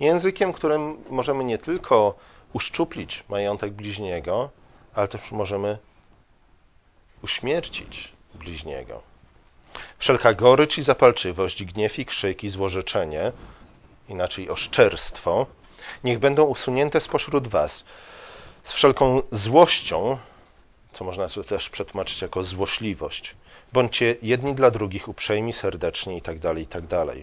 A: Językiem, którym możemy nie tylko uszczuplić majątek bliźniego, ale też możemy uśmiercić bliźniego. Wszelka gorycz i zapalczywość, gniew i krzyk i złorzeczenie inaczej oszczerstwo, niech będą usunięte spośród was z wszelką złością, co można też przetłumaczyć jako złośliwość. Bądźcie jedni dla drugich uprzejmi, serdeczni itd., tak itd. Tak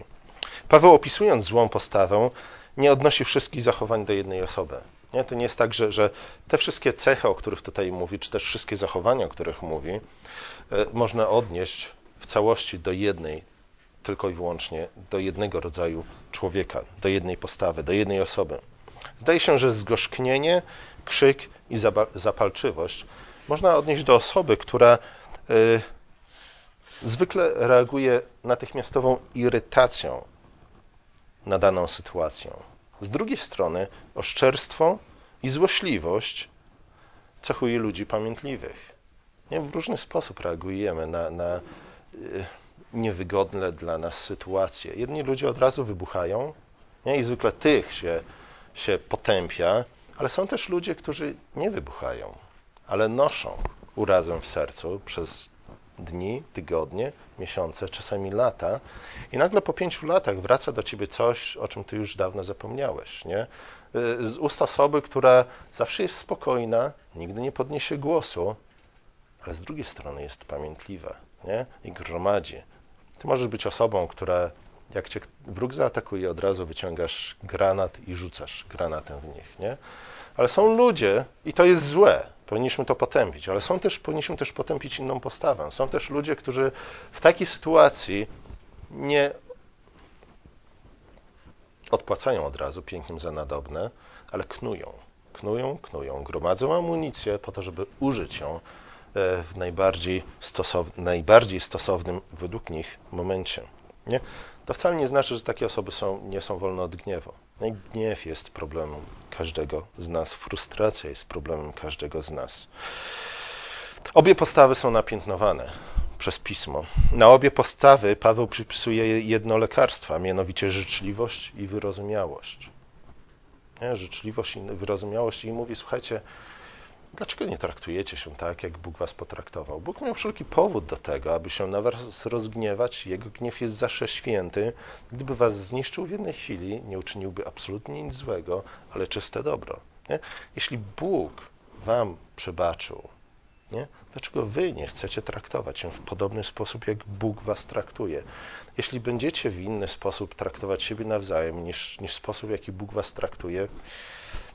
A: Paweł opisując złą postawę, nie odnosi wszystkich zachowań do jednej osoby. Nie? To nie jest tak, że, że te wszystkie cechy, o których tutaj mówi, czy też wszystkie zachowania, o których mówi, e, można odnieść w całości do jednej tylko i wyłącznie do jednego rodzaju człowieka, do jednej postawy, do jednej osoby. Zdaje się, że zgorzknienie, krzyk i zapalczywość można odnieść do osoby, która y, zwykle reaguje natychmiastową irytacją na daną sytuację. Z drugiej strony oszczerstwo i złośliwość cechuje ludzi pamiętliwych. Nie? W różny sposób reagujemy na, na y, niewygodne dla nas sytuacje. Jedni ludzie od razu wybuchają nie? i zwykle tych się, się potępia, ale są też ludzie, którzy nie wybuchają, ale noszą urazę w sercu przez dni, tygodnie, miesiące, czasami lata i nagle po pięciu latach wraca do ciebie coś, o czym ty już dawno zapomniałeś, nie? Y, z ust osoby, która zawsze jest spokojna, nigdy nie podniesie głosu, ale z drugiej strony jest pamiętliwa, nie? I gromadzi. Ty możesz być osobą, która jak cię wróg zaatakuje, od razu wyciągasz granat i rzucasz granatem w nich, nie? Ale są ludzie, i to jest złe, powinniśmy to potępić, ale są też, powinniśmy też potępić inną postawę. Są też ludzie, którzy w takiej sytuacji nie odpłacają od razu pięknym za nadobne, ale knują, knują, knują, gromadzą amunicję po to, żeby użyć ją w najbardziej, stosow najbardziej stosownym według nich momencie. Nie? To wcale nie znaczy, że takie osoby są, nie są wolne od gniewu. No i gniew jest problemem każdego z nas, frustracja jest problemem każdego z nas. Obie postawy są napiętnowane przez pismo. Na obie postawy Paweł przypisuje jedno lekarstwo, a mianowicie życzliwość i wyrozumiałość. Nie? Życzliwość i wyrozumiałość i mówi, słuchajcie, Dlaczego nie traktujecie się tak, jak Bóg was potraktował? Bóg miał wszelki powód do tego, aby się na was rozgniewać. Jego gniew jest zawsze święty. Gdyby was zniszczył w jednej chwili, nie uczyniłby absolutnie nic złego, ale czyste dobro. Nie? Jeśli Bóg wam przebaczył, nie? dlaczego wy nie chcecie traktować się w podobny sposób, jak Bóg was traktuje? Jeśli będziecie w inny sposób traktować siebie nawzajem niż, niż sposób, w jaki Bóg was traktuje,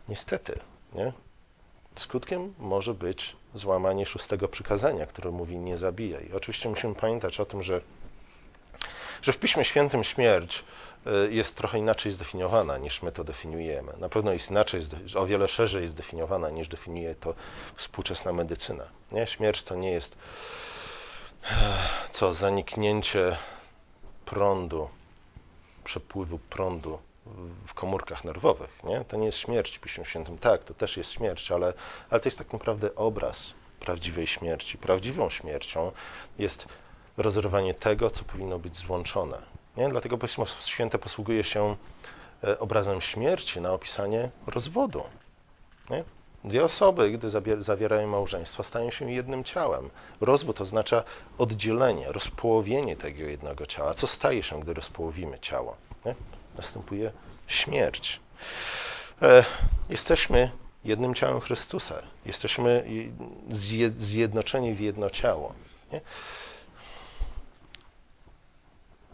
A: niestety, nie? Skutkiem może być złamanie szóstego przykazania, które mówi nie zabijaj. Oczywiście musimy pamiętać o tym, że, że w Piśmie Świętym śmierć y, jest trochę inaczej zdefiniowana niż my to definiujemy. Na pewno jest inaczej, o wiele szerzej zdefiniowana niż definiuje to współczesna medycyna. Nie? Śmierć to nie jest co zaniknięcie prądu, przepływu prądu w komórkach nerwowych. Nie? To nie jest śmierć Piśmie Świętym. Tak, to też jest śmierć, ale, ale to jest tak naprawdę obraz prawdziwej śmierci. Prawdziwą śmiercią jest rozerwanie tego, co powinno być złączone. Nie? Dlatego Pismo Święte posługuje się e, obrazem śmierci na opisanie rozwodu. Nie? Dwie osoby, gdy zawierają małżeństwo, stają się jednym ciałem. Rozwód oznacza oddzielenie, rozpołowienie tego jednego ciała. Co staje się, gdy rozpołowimy ciało? Nie? Następuje śmierć. E, jesteśmy jednym ciałem Chrystusa. Jesteśmy zjednoczeni w jedno ciało. Nie?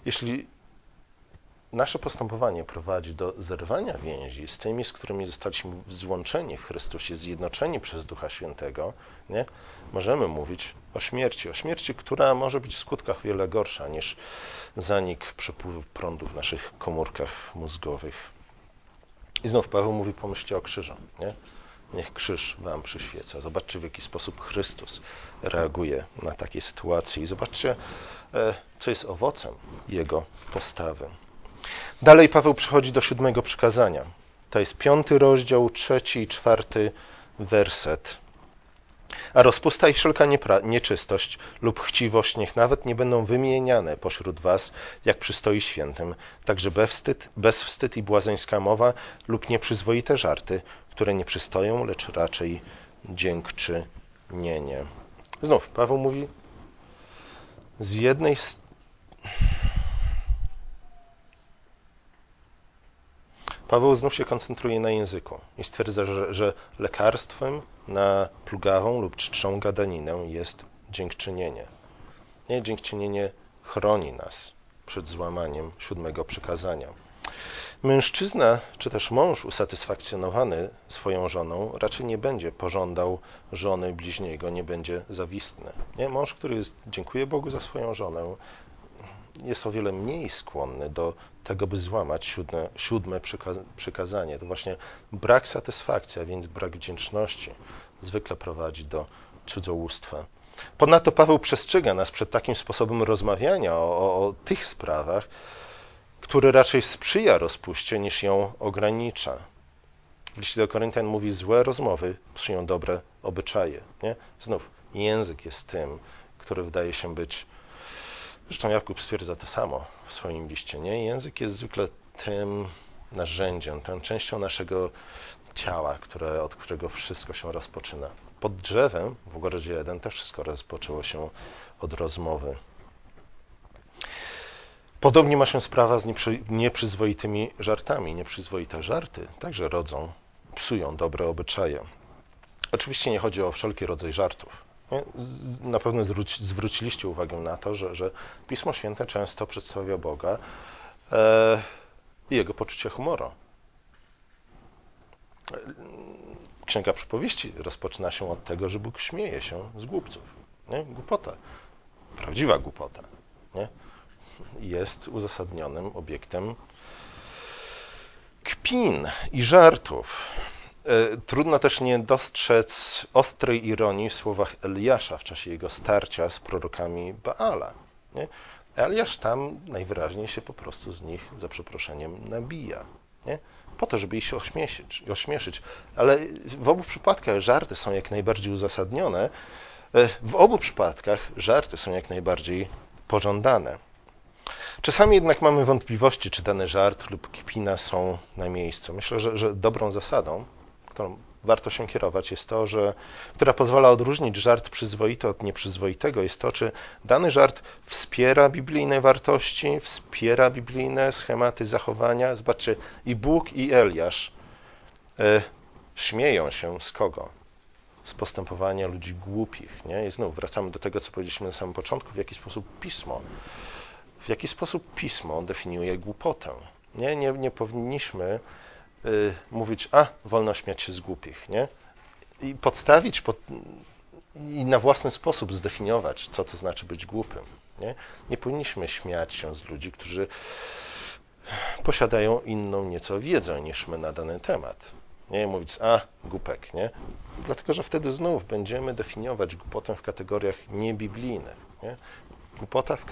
A: Jeśli nasze postępowanie prowadzi do zerwania więzi z tymi, z którymi zostaliśmy złączeni w Chrystusie, zjednoczeni przez Ducha Świętego, nie? możemy mówić o śmierci. O śmierci, która może być w skutkach wiele gorsza niż zanik przepływu prądu w naszych komórkach mózgowych. I znów Paweł mówi, pomyślcie o krzyżu. Nie? Niech krzyż wam przyświeca. Zobaczcie, w jaki sposób Chrystus reaguje na takie sytuacje i zobaczcie, e, co jest owocem jego postawy. Dalej Paweł przechodzi do siódmego przykazania. To jest piąty rozdział, trzeci i czwarty werset. A rozpusta i wszelka nieczystość lub chciwość niech nawet nie będą wymieniane pośród was, jak przystoi świętym, także bezwstyd, bezwstyd i błazeńska mowa lub nieprzyzwoite żarty, które nie przystoją, lecz raczej dziękczynienie. Znów Paweł mówi z jednej Paweł znów się koncentruje na języku i stwierdza, że, że lekarstwem na plugawą lub czczą gadaninę jest dziękczynienie. Nie, dziękczynienie chroni nas przed złamaniem siódmego przykazania. Mężczyzna, czy też mąż usatysfakcjonowany swoją żoną, raczej nie będzie pożądał żony bliźniego, nie będzie zawistny. Nie? Mąż, który jest, dziękuję Bogu za swoją żonę, jest o wiele mniej skłonny do tego, by złamać siódme, siódme przykazanie. To właśnie brak satysfakcji, a więc brak wdzięczności zwykle prowadzi do cudzołóstwa. Ponadto Paweł przestrzega nas przed takim sposobem rozmawiania o, o, o tych sprawach, który raczej sprzyja rozpuście niż ją ogranicza. W do Koryntian mówi, złe rozmowy psują dobre obyczaje. Nie? Znów, język jest tym, który wydaje się być Zresztą Jakub stwierdza to samo w swoim liście. Nie? Język jest zwykle tym narzędziem, tą częścią naszego ciała, które, od którego wszystko się rozpoczyna. pod drzewem w ogrodzie jeden też wszystko rozpoczęło się od rozmowy. Podobnie ma się sprawa z nieprzyzwoitymi żartami. Nieprzyzwoite żarty także rodzą, psują dobre obyczaje. Oczywiście nie chodzi o wszelki rodzaj żartów. Na pewno zwróciliście uwagę na to, że, że Pismo Święte często przedstawia Boga e, i jego poczucie humoru. Księga Przypowieści rozpoczyna się od tego, że Bóg śmieje się z głupców. Nie? Głupota. Prawdziwa głupota. Nie? Jest uzasadnionym obiektem kpin i żartów. E, trudno też nie dostrzec ostrej ironii w słowach Eliasza w czasie jego starcia z prorokami Baala. Nie? Eliasz tam najwyraźniej się po prostu z nich, za przeproszeniem, nabija. Nie? Po to, żeby ich się ośmieszyć, ośmieszyć. Ale w obu przypadkach żarty są jak najbardziej uzasadnione. E, w obu przypadkach żarty są jak najbardziej pożądane. Czasami jednak mamy wątpliwości, czy dany żart lub kpina są na miejscu. Myślę, że, że dobrą zasadą którą warto się kierować, jest to, że, która pozwala odróżnić żart przyzwoity od nieprzyzwoitego, jest to, czy dany żart wspiera biblijne wartości, wspiera biblijne schematy zachowania. Zobaczcie, i Bóg, i Eliasz e, śmieją się z kogo? Z postępowania ludzi głupich. Nie? I znów wracamy do tego, co powiedzieliśmy na samym początku, w jaki sposób pismo, w jaki sposób pismo definiuje głupotę. Nie, nie, nie powinniśmy Y, mówić, a wolno śmiać się z głupich, nie? I podstawić pod, i na własny sposób zdefiniować, co to znaczy być głupym. Nie? nie powinniśmy śmiać się z ludzi, którzy posiadają inną nieco wiedzę niż my na dany temat. Nie mówić, a głupek, nie? Dlatego, że wtedy znów będziemy definiować głupotę w kategoriach niebiblijnych. Nie? Głupota w,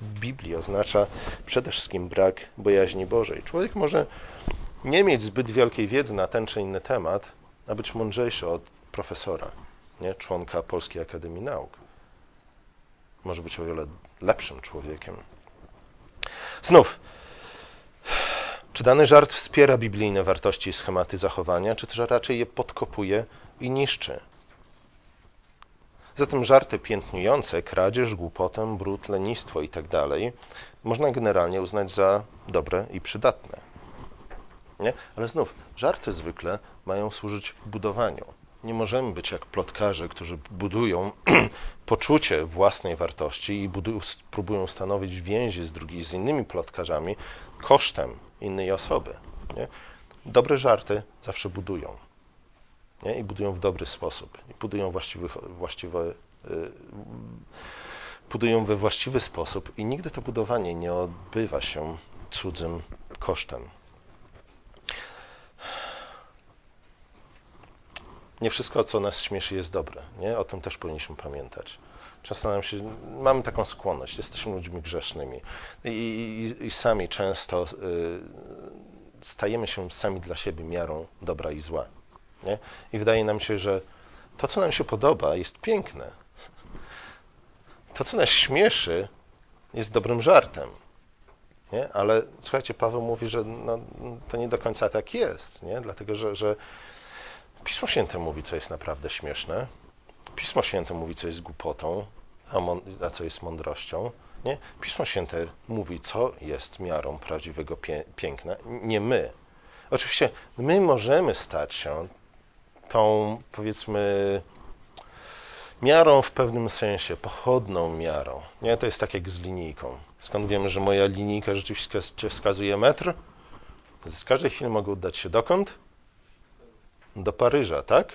A: w Biblii oznacza przede wszystkim brak bojaźni Bożej. Człowiek może nie mieć zbyt wielkiej wiedzy na ten czy inny temat, a być mądrzejszy od profesora, nie? członka Polskiej Akademii Nauk. Może być o wiele lepszym człowiekiem. Znów, czy dany żart wspiera biblijne wartości i schematy zachowania, czy też raczej je podkopuje i niszczy? Zatem żarty piętnujące kradzież, głupotę, brud, lenistwo itd. Tak można generalnie uznać za dobre i przydatne. Nie? Ale znów, żarty zwykle mają służyć budowaniu. Nie możemy być jak plotkarze, którzy budują poczucie własnej wartości i budują, próbują stanowić więzi z, z innymi plotkarzami kosztem innej osoby. Nie? Dobre żarty zawsze budują. Nie? I budują w dobry sposób. I budują yy, budują we właściwy sposób i nigdy to budowanie nie odbywa się cudzym kosztem. Nie wszystko, co nas śmieszy, jest dobre. Nie? O tym też powinniśmy pamiętać. Często nam się, mamy taką skłonność, jesteśmy ludźmi grzesznymi i, i, i sami często y, stajemy się sami dla siebie miarą dobra i zła. Nie? I wydaje nam się, że to, co nam się podoba, jest piękne. To, co nas śmieszy, jest dobrym żartem. Nie? Ale słuchajcie, Paweł mówi, że no, to nie do końca tak jest, nie? dlatego że, że Pismo Święte mówi, co jest naprawdę śmieszne. Pismo Święte mówi, co jest głupotą, a, a co jest mądrością. Nie? Pismo Święte mówi, co jest miarą prawdziwego pie piękna. Nie my. Oczywiście my możemy stać się tą, powiedzmy, miarą w pewnym sensie, pochodną miarą. Nie, to jest tak jak z linijką. Skąd wiemy, że moja linijka rzeczywiście wskazuje metr? Z każdej chwili mogę udać się dokąd? Do Paryża, tak?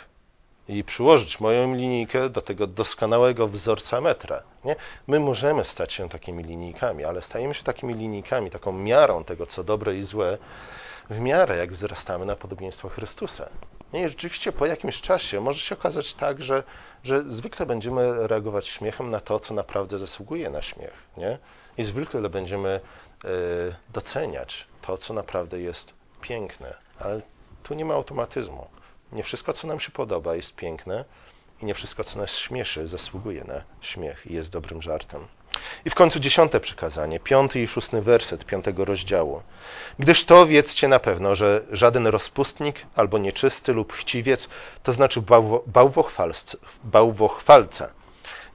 A: I przyłożyć moją linijkę do tego doskonałego wzorca metra. Nie? My możemy stać się takimi linijkami, ale stajemy się takimi linijkami, taką miarą tego, co dobre i złe, w miarę jak wzrastamy na podobieństwo Chrystusa. Nie? I rzeczywiście po jakimś czasie może się okazać tak, że, że zwykle będziemy reagować śmiechem na to, co naprawdę zasługuje na śmiech. Nie? I zwykle będziemy y, doceniać to, co naprawdę jest piękne. Ale tu nie ma automatyzmu. Nie wszystko, co nam się podoba, jest piękne i nie wszystko, co nas śmieszy, zasługuje na śmiech i jest dobrym żartem. I w końcu dziesiąte przykazanie, piąty i szósty werset piątego rozdziału. Gdyż to wiedzcie na pewno, że żaden rozpustnik albo nieczysty lub chciwiec, to znaczy bałwo, bałwochwalca,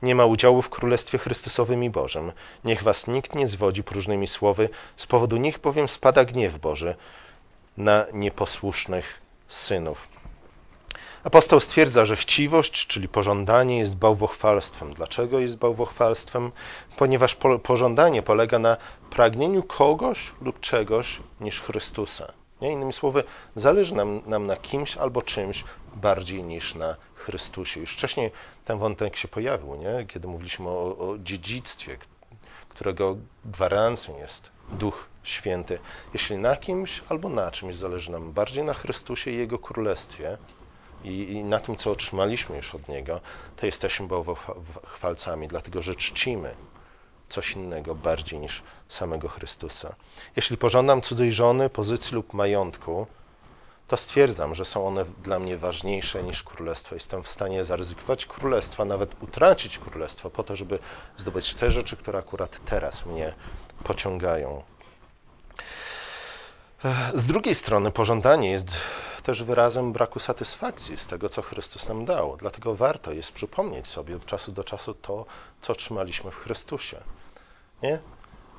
A: nie ma udziału w Królestwie Chrystusowym i Bożym. Niech was nikt nie zwodzi próżnymi słowy, z powodu nich bowiem spada gniew Boży na nieposłusznych synów. Apostoł stwierdza, że chciwość, czyli pożądanie, jest bałwochwalstwem. Dlaczego jest bałwochwalstwem? Ponieważ pożądanie polega na pragnieniu kogoś lub czegoś niż Chrystusa. Nie? Innymi słowy, zależy nam, nam na kimś albo czymś bardziej niż na Chrystusie. Już wcześniej ten wątek się pojawił, nie? kiedy mówiliśmy o, o dziedzictwie, którego gwarancją jest Duch Święty. Jeśli na kimś albo na czymś zależy nam bardziej na Chrystusie i Jego Królestwie, i, i na tym, co otrzymaliśmy już od Niego, to jesteśmy bałwochwalcami, dlatego że czcimy coś innego bardziej niż samego Chrystusa. Jeśli pożądam cudzej żony, pozycji lub majątku, to stwierdzam, że są one dla mnie ważniejsze niż królestwo. Jestem w stanie zaryzykować królestwa, nawet utracić królestwo, po to, żeby zdobyć te rzeczy, które akurat teraz mnie pociągają. Z drugiej strony, pożądanie jest też wyrazem braku satysfakcji z tego, co Chrystus nam dał. Dlatego warto jest przypomnieć sobie od czasu do czasu to, co otrzymaliśmy w Chrystusie. Nie?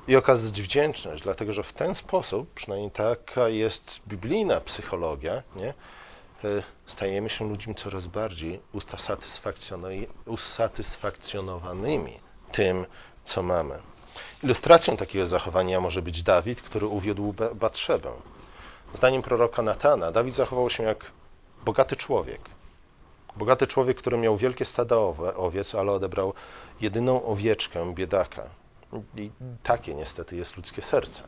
A: I okazać wdzięczność, dlatego że w ten sposób, przynajmniej taka jest biblijna psychologia, nie? E, stajemy się ludźmi coraz bardziej usatysfakcjonowanymi tym, co mamy. Ilustracją takiego zachowania może być Dawid, który uwiódł Batrzebę. Zdaniem proroka Natana, Dawid zachował się jak bogaty człowiek. Bogaty człowiek, który miał wielkie stada owiec, ale odebrał jedyną owieczkę biedaka. I takie niestety jest ludzkie serce.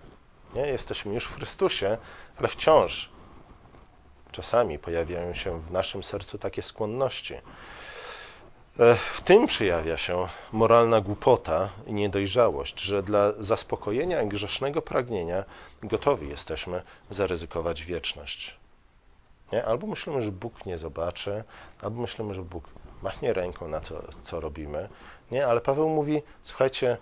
A: Nie? Jesteśmy już w Chrystusie, ale wciąż czasami pojawiają się w naszym sercu takie skłonności. E, w tym przejawia się moralna głupota i niedojrzałość, że dla zaspokojenia grzesznego pragnienia gotowi jesteśmy zaryzykować wieczność. Nie? Albo myślimy, że Bóg nie zobaczy, albo myślimy, że Bóg machnie ręką na to, co robimy. Nie? Ale Paweł mówi, słuchajcie,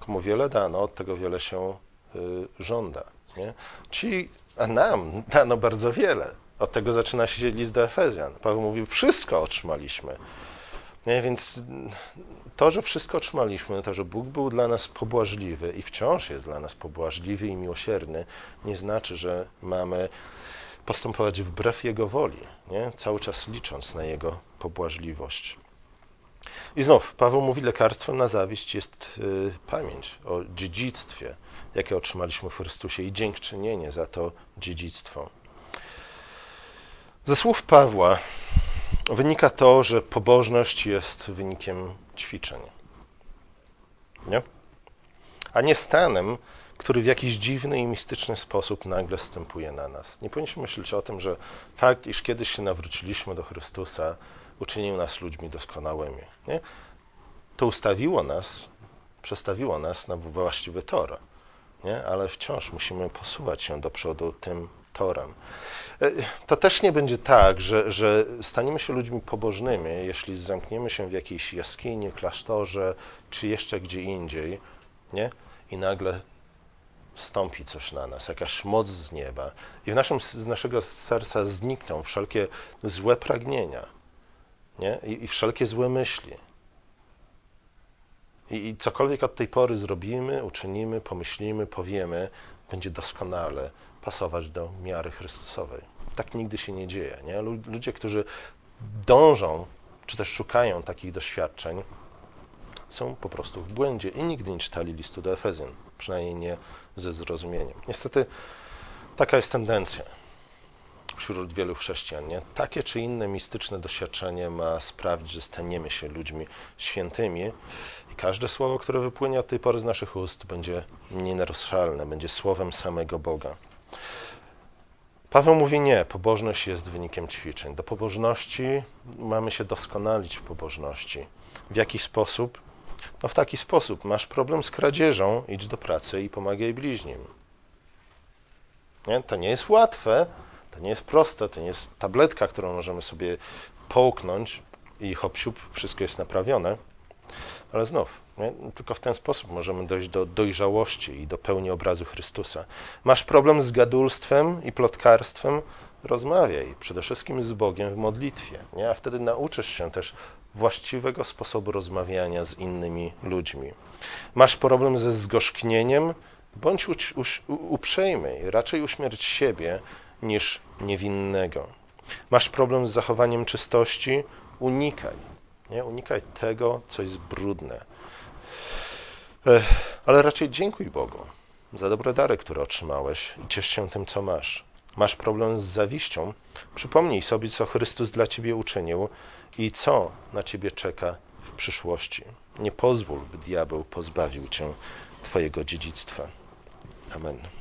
A: komu wiele dano, od tego wiele się y, żąda. Nie? Ci, a nam dano bardzo wiele. Od tego zaczyna się list do Efezjan. Paweł mówi, wszystko otrzymaliśmy. Nie? Więc to, że wszystko otrzymaliśmy, to, że Bóg był dla nas pobłażliwy i wciąż jest dla nas pobłażliwy i miłosierny, nie znaczy, że mamy postępować wbrew Jego woli, nie? cały czas licząc na Jego pobłażliwość. I znów, Paweł mówi, lekarstwem na zawiść jest y, pamięć o dziedzictwie, jakie otrzymaliśmy w Chrystusie i dziękczynienie za to dziedzictwo. Ze słów Pawła wynika to, że pobożność jest wynikiem ćwiczeń. Nie? A nie stanem, który w jakiś dziwny i mistyczny sposób nagle wstępuje na nas. Nie powinniśmy myśleć o tym, że fakt, iż kiedyś się nawróciliśmy do Chrystusa, uczynił nas ludźmi doskonałymi. Nie? To ustawiło nas, przestawiło nas na właściwy tor, nie? ale wciąż musimy posuwać się do przodu tym E, to też nie będzie tak, że, że staniemy się ludźmi pobożnymi, jeśli zamkniemy się w jakiejś jaskini, klasztorze, czy jeszcze gdzie indziej, nie? I nagle stąpi coś na nas, jakaś moc z nieba. I w naszym, z naszego serca znikną wszelkie złe pragnienia, nie? I, i wszelkie złe myśli. I, I cokolwiek od tej pory zrobimy, uczynimy, pomyślimy, powiemy, będzie doskonale pasować do miary Chrystusowej. Tak nigdy się nie dzieje. Nie? Ludzie, którzy dążą, czy też szukają takich doświadczeń, są po prostu w błędzie i nigdy nie czytali listu do Efezjan, przynajmniej nie ze zrozumieniem. Niestety taka jest tendencja wśród wielu chrześcijan. Nie? Takie czy inne mistyczne doświadczenie ma sprawić, że staniemy się ludźmi świętymi i każde słowo, które wypłynie od tej pory z naszych ust, będzie nienaruszalne, będzie słowem samego Boga. Paweł mówi nie, pobożność jest wynikiem ćwiczeń. Do pobożności mamy się doskonalić w pobożności. W jaki sposób? No w taki sposób. Masz problem z kradzieżą, idź do pracy i pomagaj bliźnim. Nie? To nie jest łatwe, to nie jest proste, to nie jest tabletka, którą możemy sobie połknąć i hop wszystko jest naprawione. Ale znów, tylko w ten sposób możemy dojść do dojrzałości i do pełni obrazu Chrystusa. Masz problem z gadulstwem i plotkarstwem? Rozmawiaj przede wszystkim z Bogiem w modlitwie, nie? a wtedy nauczysz się też właściwego sposobu rozmawiania z innymi ludźmi. Masz problem ze zgorzknieniem? Bądź uprzejmy, raczej uśmierć siebie niż niewinnego. Masz problem z zachowaniem czystości? Unikaj. Nie? Unikaj tego, co jest brudne. Ale raczej dziękuj Bogu za dobre dary, które otrzymałeś i ciesz się tym, co masz. Masz problem z zawiścią? Przypomnij sobie, co Chrystus dla ciebie uczynił i co na ciebie czeka w przyszłości. Nie pozwól, by diabeł pozbawił cię twojego dziedzictwa. Amen.